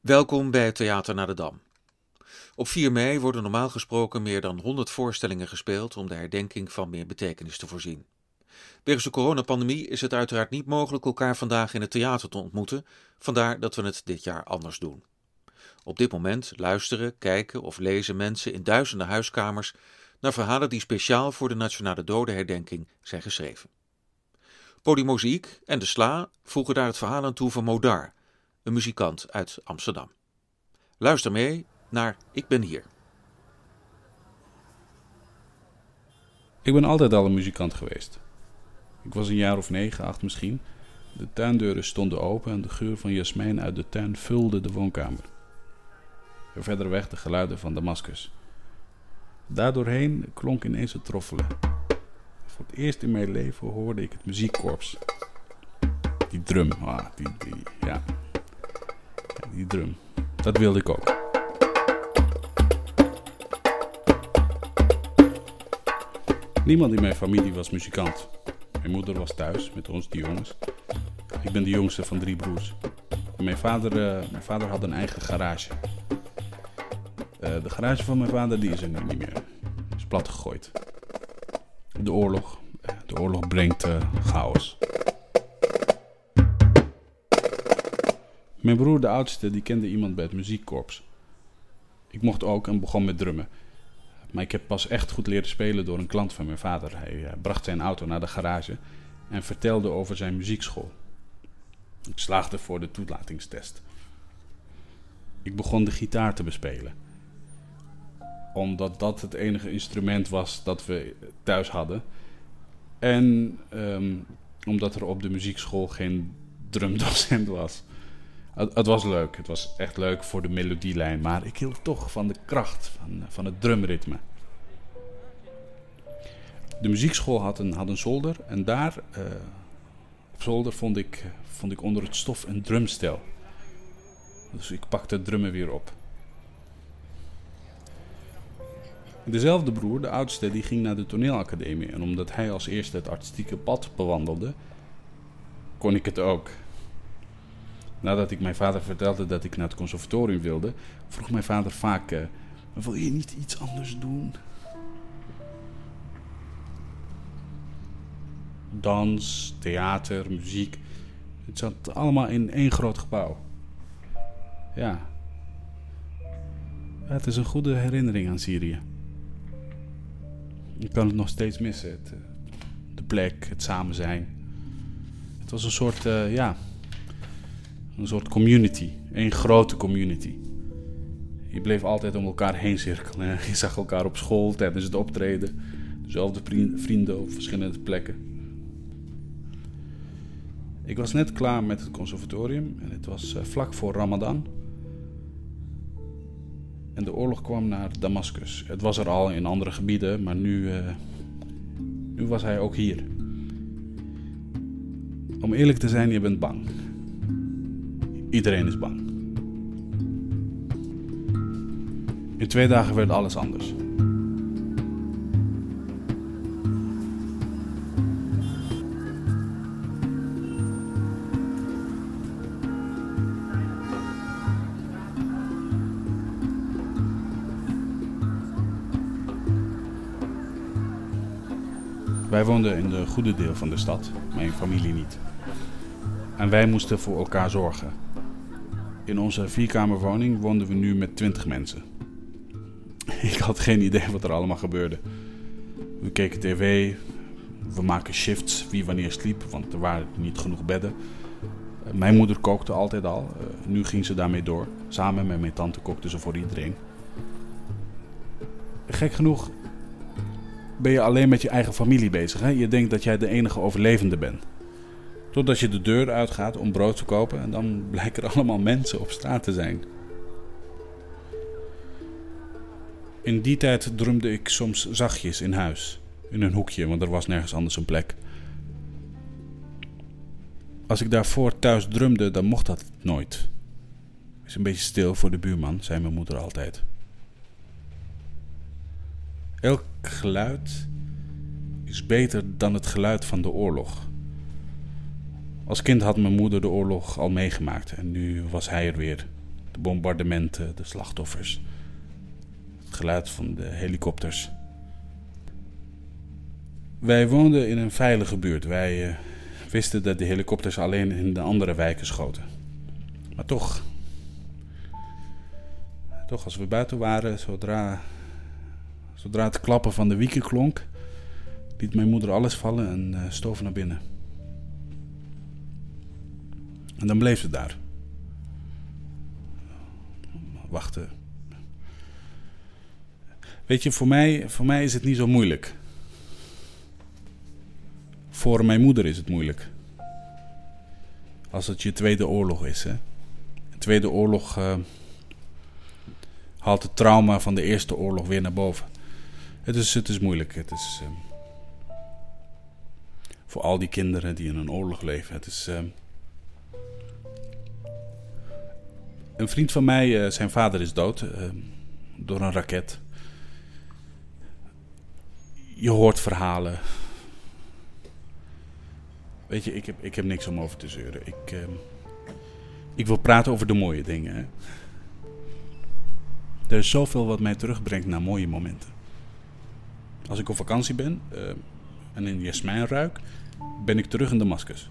Welkom bij het Theater naar de Dam. Op 4 mei worden normaal gesproken meer dan 100 voorstellingen gespeeld om de herdenking van meer betekenis te voorzien. Wegens de coronapandemie is het uiteraard niet mogelijk elkaar vandaag in het theater te ontmoeten, vandaar dat we het dit jaar anders doen. Op dit moment luisteren, kijken of lezen mensen in duizenden huiskamers naar verhalen die speciaal voor de Nationale Dodenherdenking zijn geschreven. Polymoziek en de Sla voegen daar het verhaal aan toe van Modar, een muzikant uit Amsterdam. Luister mee naar Ik ben hier. Ik ben altijd al een muzikant geweest. Ik was een jaar of negen, acht misschien. De tuindeuren stonden open en de geur van jasmijn uit de tuin vulde de woonkamer. Verder weg de geluiden van Damascus. Daardoorheen klonk ineens het troffelen. Voor het eerst in mijn leven hoorde ik het muziekkorps. Die drum, ah, die, die, ja. Die drum. Dat wilde ik ook. Niemand in mijn familie was muzikant. Mijn moeder was thuis met ons, die jongens. Ik ben de jongste van drie broers. Mijn, vader, uh, mijn vader had een eigen garage. Uh, de garage van mijn vader die is er nu niet meer. Is plat gegooid. De oorlog. De oorlog brengt chaos. Mijn broer, de oudste, die kende iemand bij het muziekkorps. Ik mocht ook en begon met drummen. Maar ik heb pas echt goed leren spelen door een klant van mijn vader. Hij uh, bracht zijn auto naar de garage en vertelde over zijn muziekschool. Ik slaagde voor de toelatingstest. Ik begon de gitaar te bespelen. Omdat dat het enige instrument was dat we thuis hadden. En um, omdat er op de muziekschool geen drumdocent was. Het, het, was leuk, het was echt leuk voor de melodielijn, maar ik hield toch van de kracht van, van het drumritme. De muziekschool had een, had een zolder en daar uh, op zolder vond ik, vond ik onder het stof een drumstel. Dus ik pakte drummen weer op. Dezelfde broer, de oudste, die ging naar de toneelacademie. En omdat hij als eerste het artistieke pad bewandelde, kon ik het ook. Nadat ik mijn vader vertelde dat ik naar het conservatorium wilde, vroeg mijn vader vaak: uh, Wil je niet iets anders doen? Dans, theater, muziek. Het zat allemaal in één groot gebouw. Ja. Het is een goede herinnering aan Syrië. Ik kan het nog steeds missen. Het, de plek, het samen zijn. Het was een soort, uh, ja, een soort community. Een grote community. Je bleef altijd om elkaar heen cirkelen. Je zag elkaar op school tijdens het optreden. Dezelfde vrienden op verschillende plekken. Ik was net klaar met het conservatorium en het was uh, vlak voor Ramadan. En de oorlog kwam naar Damascus. Het was er al in andere gebieden, maar nu, uh, nu was hij ook hier. Om eerlijk te zijn, je bent bang. Iedereen is bang. In twee dagen werd alles anders. Wij woonden in de goede deel van de stad, mijn familie niet. En wij moesten voor elkaar zorgen. In onze vierkamerwoning woonden we nu met twintig mensen. Ik had geen idee wat er allemaal gebeurde. We keken tv, we maken shifts wie wanneer sliep, want er waren niet genoeg bedden. Mijn moeder kookte altijd al, nu ging ze daarmee door. Samen met mijn tante kookte ze voor iedereen. Gek genoeg ben je alleen met je eigen familie bezig. Hè? Je denkt dat jij de enige overlevende bent. Totdat je de deur uitgaat om brood te kopen en dan blijken er allemaal mensen op straat te zijn. In die tijd drumde ik soms zachtjes in huis, in een hoekje, want er was nergens anders een plek. Als ik daarvoor thuis drumde, dan mocht dat nooit. Is een beetje stil voor de buurman, zei mijn moeder altijd. Elk geluid is beter dan het geluid van de oorlog. Als kind had mijn moeder de oorlog al meegemaakt en nu was hij er weer. De bombardementen, de slachtoffers. Het geluid van de helikopters. Wij woonden in een veilige buurt. Wij uh, wisten dat de helikopters alleen in de andere wijken schoten. Maar toch. Toch, als we buiten waren, zodra, zodra het klappen van de wieken klonk, liet mijn moeder alles vallen en uh, stoof naar binnen. En dan bleef ze daar. Wachten. Weet je, voor mij, voor mij is het niet zo moeilijk. Voor mijn moeder is het moeilijk. Als het je tweede oorlog is. Hè? De tweede oorlog uh, haalt het trauma van de eerste oorlog weer naar boven. Het is, het is moeilijk. Het is, uh, voor al die kinderen die in een oorlog leven. Het is. Uh, een vriend van mij, zijn vader is dood door een raket. Je hoort verhalen Weet je, ik heb, ik heb niks om over te zeuren. Ik, uh, ik wil praten over de mooie dingen. Er is zoveel wat mij terugbrengt naar mooie momenten. Als ik op vakantie ben uh, en in jasmijn ruik, ben ik terug in Damascus.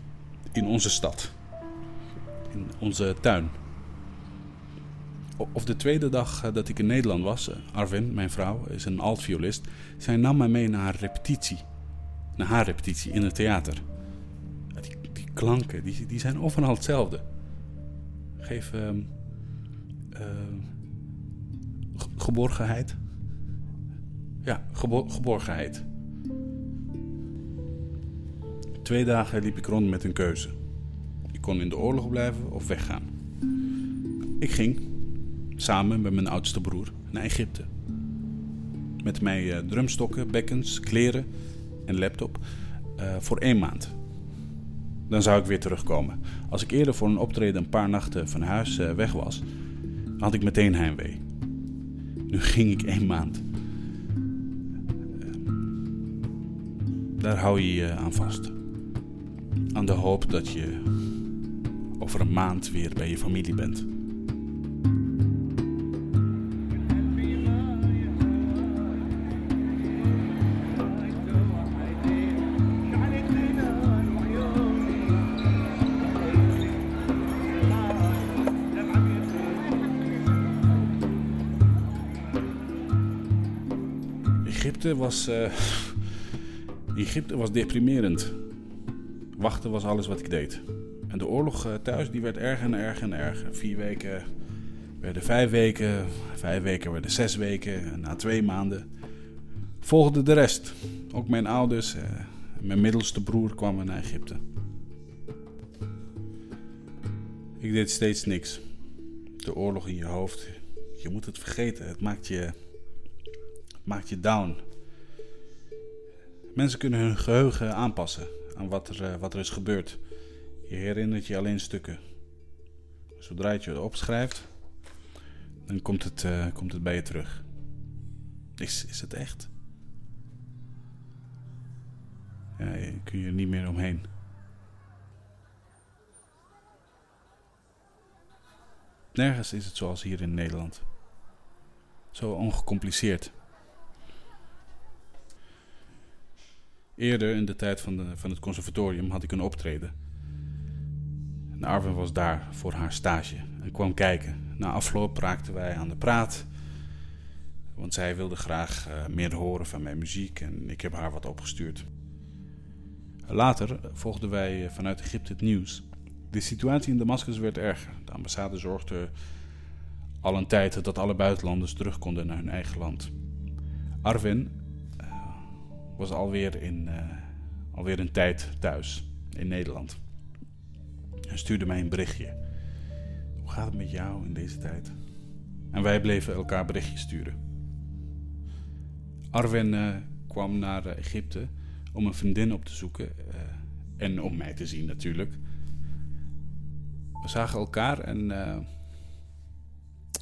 In onze stad. In onze tuin. Of de tweede dag uh, dat ik in Nederland was, Arvin, mijn vrouw, is een altviolist. Zij nam mij mee naar haar repetitie. Naar haar repetitie in het theater klanken, die, die zijn overal hetzelfde. Geef uh, uh, geborgenheid. Ja, geborgenheid. Twee dagen liep ik rond met een keuze. Ik kon in de oorlog blijven of weggaan. Ik ging, samen met mijn oudste broer, naar Egypte. Met mijn uh, drumstokken, bekkens, kleren en laptop uh, voor één maand dan zou ik weer terugkomen. Als ik eerder voor een optreden een paar nachten van huis uh, weg was, had ik meteen heimwee. Nu ging ik één maand. Daar hou je je aan vast. Aan de hoop dat je over een maand weer bij je familie bent. Egypte was. Uh, Egypte was deprimerend. Wachten was alles wat ik deed. En de oorlog uh, thuis die werd erger en erger en erger. Vier weken werden vijf weken. Vijf weken werden zes weken. En na twee maanden volgde de rest. Ook mijn ouders uh, mijn middelste broer kwamen naar Egypte. Ik deed steeds niks. De oorlog in je hoofd. Je moet het vergeten. Het maakt je maakt je down. Mensen kunnen hun geheugen aanpassen aan wat er, eh, wat er is gebeurd. Je herinnert je alleen stukken. Zodra je het opschrijft, dan komt het, uh, komt het bij je terug. Is, is het echt? Ja, kun je niet meer omheen. Nergens is het zoals hier in Nederland. Zo ongecompliceerd. Eerder in de tijd van, de, van het conservatorium had ik een optreden. En was daar voor haar stage en kwam kijken. Na afloop raakten wij aan de praat. Want zij wilde graag uh, meer horen van mijn muziek en ik heb haar wat opgestuurd. Later volgden wij eh, vanuit Egypte het nieuws. De situatie in Damascus werd erger. De ambassade zorgde al een tijd dat alle buitenlanders terug konden naar hun eigen land. Arwen was alweer, in, uh, alweer een tijd thuis in Nederland. Hij stuurde mij een berichtje. Hoe gaat het met jou in deze tijd? En wij bleven elkaar berichtjes sturen. Arwen uh, kwam naar uh, Egypte om een vriendin op te zoeken en om mij te zien natuurlijk. We zagen elkaar en,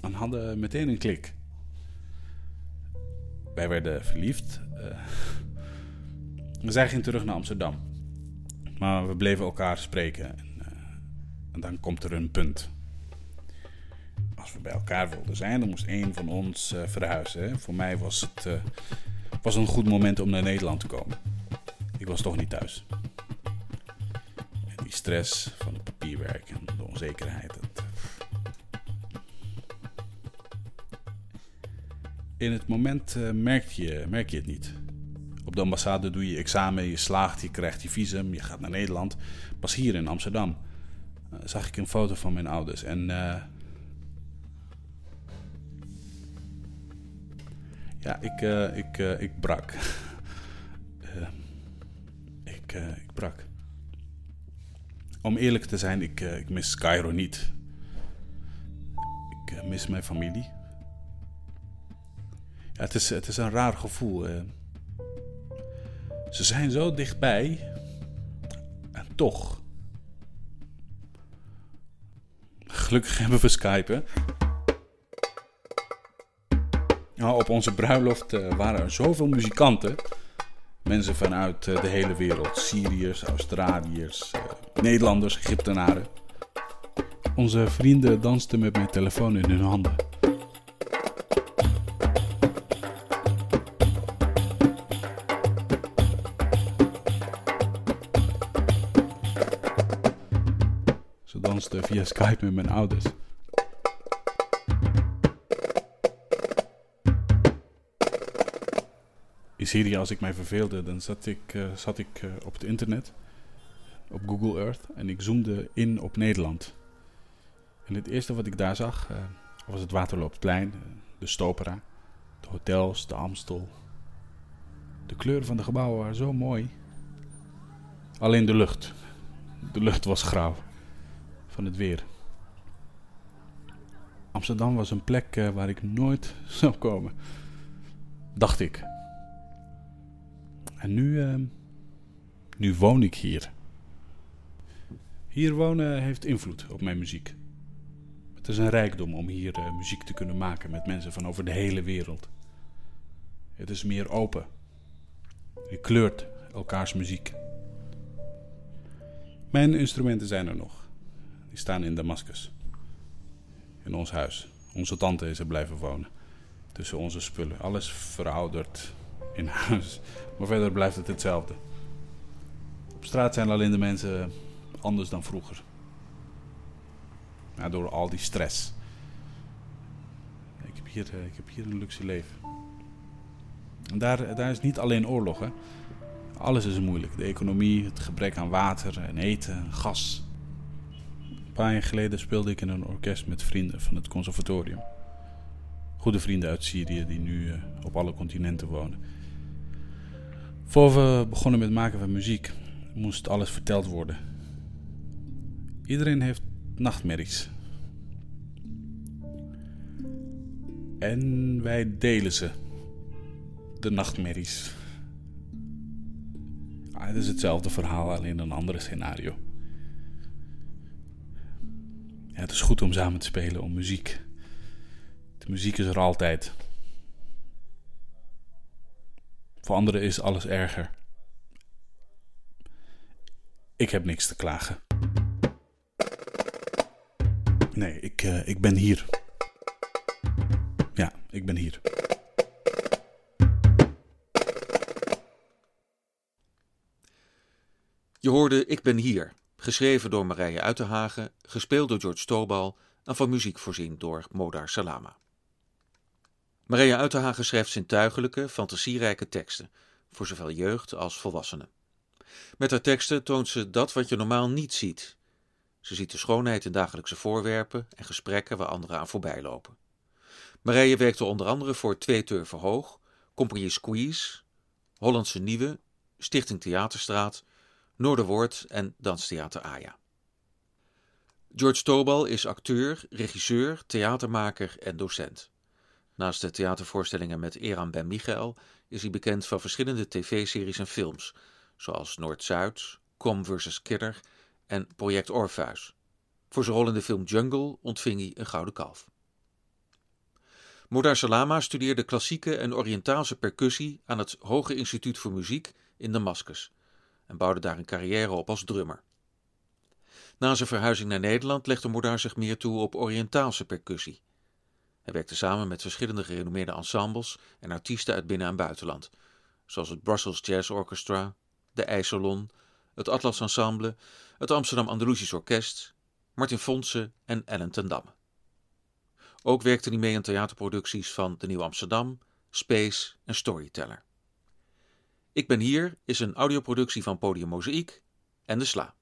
en hadden meteen een klik. Wij werden verliefd. Zij ging terug naar Amsterdam. Maar we bleven elkaar spreken. En, uh, en dan komt er een punt. Als we bij elkaar wilden zijn, dan moest één van ons uh, verhuizen. Voor mij was het uh, was een goed moment om naar Nederland te komen. Ik was toch niet thuis. Die stress van het papierwerk en de onzekerheid. In het moment merk, je, merk je het niet. Op de ambassade doe je examen, je slaagt, je krijgt je visum, je gaat naar Nederland. Pas hier in Amsterdam uh, zag ik een foto van mijn ouders en. Uh, ja, ik, uh, ik, ik brak. ik, ik brak. Om eerlijk te zijn, ik, ik mis Cairo niet. Ik mis mijn familie. Ja, het, is, het is een raar gevoel. Ze zijn zo dichtbij. En toch. Gelukkig hebben we Skype. Nou, op onze bruiloft uh, waren er zoveel muzikanten. Mensen vanuit uh, de hele wereld. Syriërs, Australiërs, uh, Nederlanders, Egyptenaren. Onze vrienden dansten met mijn telefoon in hun handen. Via Skype met mijn ouders. In Syrië, als ik mij verveelde, dan zat ik, uh, zat ik uh, op het internet, op Google Earth, en ik zoomde in op Nederland. En het eerste wat ik daar zag, was het Waterloopplein, de Stopera, de hotels, de Amstel. De kleuren van de gebouwen waren zo mooi. Alleen de lucht. De lucht was grauw van het weer. Amsterdam was een plek uh, waar ik nooit zou komen. Dacht ik. En nu, uh, nu woon ik hier. Hier wonen heeft invloed op mijn muziek. Het is een rijkdom om hier uh, muziek te kunnen maken met mensen van over de hele wereld. Het is meer open. Je kleurt elkaars muziek. Mijn instrumenten zijn er nog. Die staan in Damascus. In ons huis. Onze tante is er blijven wonen. Tussen onze spullen. Alles verouderd in huis. Maar verder blijft het hetzelfde. Op straat zijn alleen de mensen anders dan vroeger. Door al die stress. Ik heb hier, ik heb hier een luxe leven. En daar, daar is niet alleen oorlog. Hè. Alles is moeilijk. De economie, het gebrek aan water en eten, gas. Paar jaar geleden speelde ik in een orkest met vrienden van het conservatorium. Goede vrienden uit Syrië die nu uh, op alle continenten wonen. Voor we begonnen met maken van muziek, moest alles verteld worden. Iedereen heeft nachtmerries. En wij delen ze. De nachtmerries. Ah, het is hetzelfde verhaal, alleen een andere scenario. Het is goed om samen te spelen om muziek. De muziek is er altijd. Voor anderen is alles erger. Ik heb niks te klagen. Nee, ik, uh, ik ben hier. Ja, ik ben hier. Je hoorde Ik ben hier, geschreven door Marije Uitenhagen, gespeeld door George Tobal en van muziek voorzien door Modar Salama. Marije Uitenhagen schrijft zintuigelijke, fantasierijke teksten, voor zowel jeugd als volwassenen. Met haar teksten toont ze dat wat je normaal niet ziet. Ze ziet de schoonheid in dagelijkse voorwerpen en gesprekken waar anderen aan voorbij lopen. Marije werkte onder andere voor Twee Turven Hoog, Compagnie Squeeze, Hollandse Nieuwe, Stichting Theaterstraat, Noorderwoord en Danstheater Aya. George Tobal is acteur, regisseur, theatermaker en docent. Naast de theatervoorstellingen met Eran Ben Michael is hij bekend van verschillende tv-series en films, zoals Noord-Zuid, Com vs. Kidder en Project Orpheus. Voor zijn rol in de film Jungle ontving hij een gouden kalf. Modar Salama studeerde klassieke en Oriëntaalse percussie aan het Hoge Instituut voor Muziek in Damascus en bouwde daar een carrière op als drummer. Na zijn verhuizing naar Nederland legde Modar zich meer toe op Oriëntaalse percussie Hij werkte samen met verschillende gerenommeerde ensembles en artiesten uit binnen- en buitenland, zoals het Brussels Jazz Orchestra, de IJsselon, het Atlas Ensemble, het Amsterdam Andalusisch Orkest, Martin Fonse en Ellen ten Damme. Ook werkte hij mee aan theaterproducties van De Nieuw Amsterdam, Space en Storyteller. Ik ben hier is een audioproductie van Podium Mozaïek en De Sla.